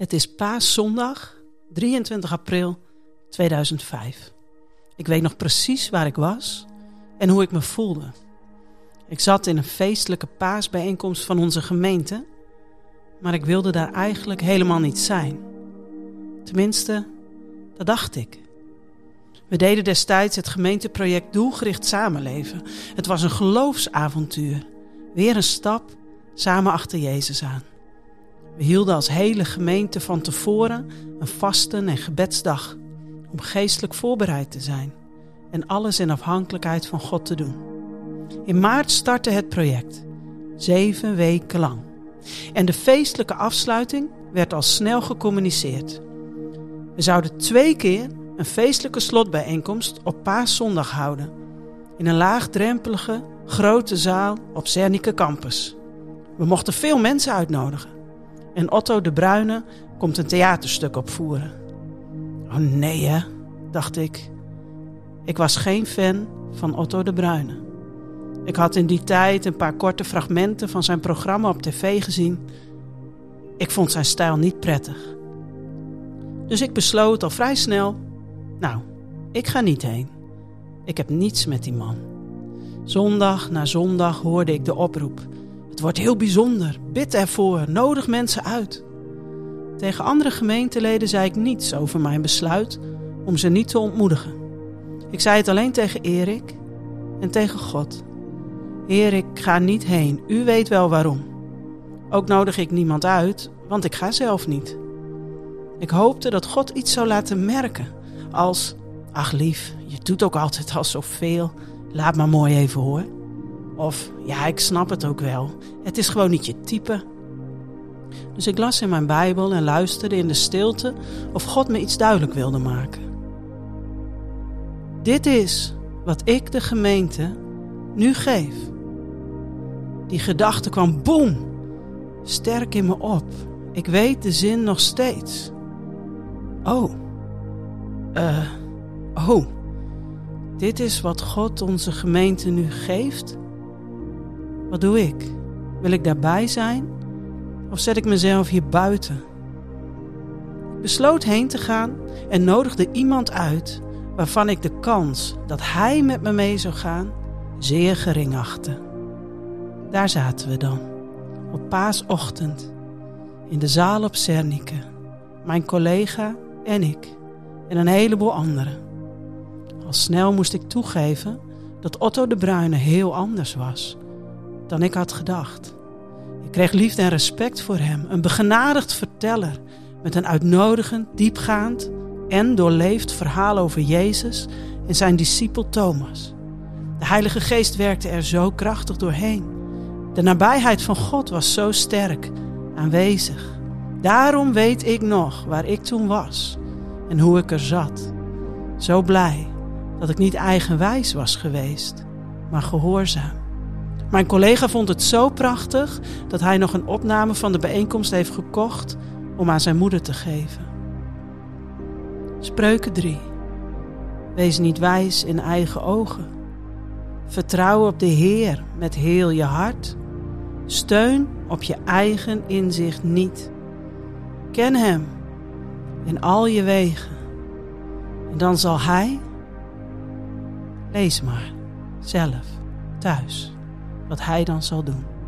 Het is paaszondag, 23 april 2005. Ik weet nog precies waar ik was en hoe ik me voelde. Ik zat in een feestelijke paasbijeenkomst van onze gemeente, maar ik wilde daar eigenlijk helemaal niet zijn. Tenminste, dat dacht ik. We deden destijds het gemeenteproject Doelgericht Samenleven. Het was een geloofsavontuur. Weer een stap samen achter Jezus aan. We hielden als hele gemeente van tevoren een vasten- en gebedsdag om geestelijk voorbereid te zijn en alles in afhankelijkheid van God te doen. In maart startte het project, zeven weken lang. En de feestelijke afsluiting werd al snel gecommuniceerd. We zouden twee keer een feestelijke slotbijeenkomst op Paaszondag houden. In een laagdrempelige, grote zaal op Zernike Campus. We mochten veel mensen uitnodigen. En Otto de Bruyne komt een theaterstuk opvoeren. Oh nee hè, dacht ik. Ik was geen fan van Otto de Bruyne. Ik had in die tijd een paar korte fragmenten van zijn programma op tv gezien. Ik vond zijn stijl niet prettig. Dus ik besloot al vrij snel: Nou, ik ga niet heen. Ik heb niets met die man. Zondag na zondag hoorde ik de oproep het wordt heel bijzonder. Bid ervoor. Nodig mensen uit. Tegen andere gemeenteleden zei ik niets over mijn besluit om ze niet te ontmoedigen. Ik zei het alleen tegen Erik en tegen God. Erik, ga niet heen. U weet wel waarom. Ook nodig ik niemand uit, want ik ga zelf niet. Ik hoopte dat God iets zou laten merken. Als, ach lief, je doet ook altijd al zoveel. Laat maar mooi even hoor. Of ja, ik snap het ook wel. Het is gewoon niet je type. Dus ik las in mijn Bijbel en luisterde in de stilte of God me iets duidelijk wilde maken. Dit is wat ik de gemeente nu geef. Die gedachte kwam boem, sterk in me op. Ik weet de zin nog steeds. Oh, eh, oh, dit is wat God onze gemeente nu geeft? Wat doe ik? Wil ik daarbij zijn? Of zet ik mezelf hier buiten? Ik besloot heen te gaan en nodigde iemand uit waarvan ik de kans dat hij met me mee zou gaan zeer gering achtte. Daar zaten we dan, op paasochtend, in de zaal op Cernike, mijn collega en ik en een heleboel anderen. Al snel moest ik toegeven dat Otto de Bruyne heel anders was dan ik had gedacht. Ik kreeg liefde en respect voor hem, een begenadigd verteller met een uitnodigend, diepgaand en doorleefd verhaal over Jezus en zijn discipel Thomas. De Heilige Geest werkte er zo krachtig doorheen. De nabijheid van God was zo sterk aanwezig. Daarom weet ik nog waar ik toen was en hoe ik er zat. Zo blij dat ik niet eigenwijs was geweest, maar gehoorzaam. Mijn collega vond het zo prachtig dat hij nog een opname van de bijeenkomst heeft gekocht om aan zijn moeder te geven. Spreuken 3. Wees niet wijs in eigen ogen. Vertrouw op de Heer met heel je hart. Steun op je eigen inzicht niet. Ken Hem in al je wegen. En dan zal Hij, lees maar zelf thuis wat hij dan zal doen.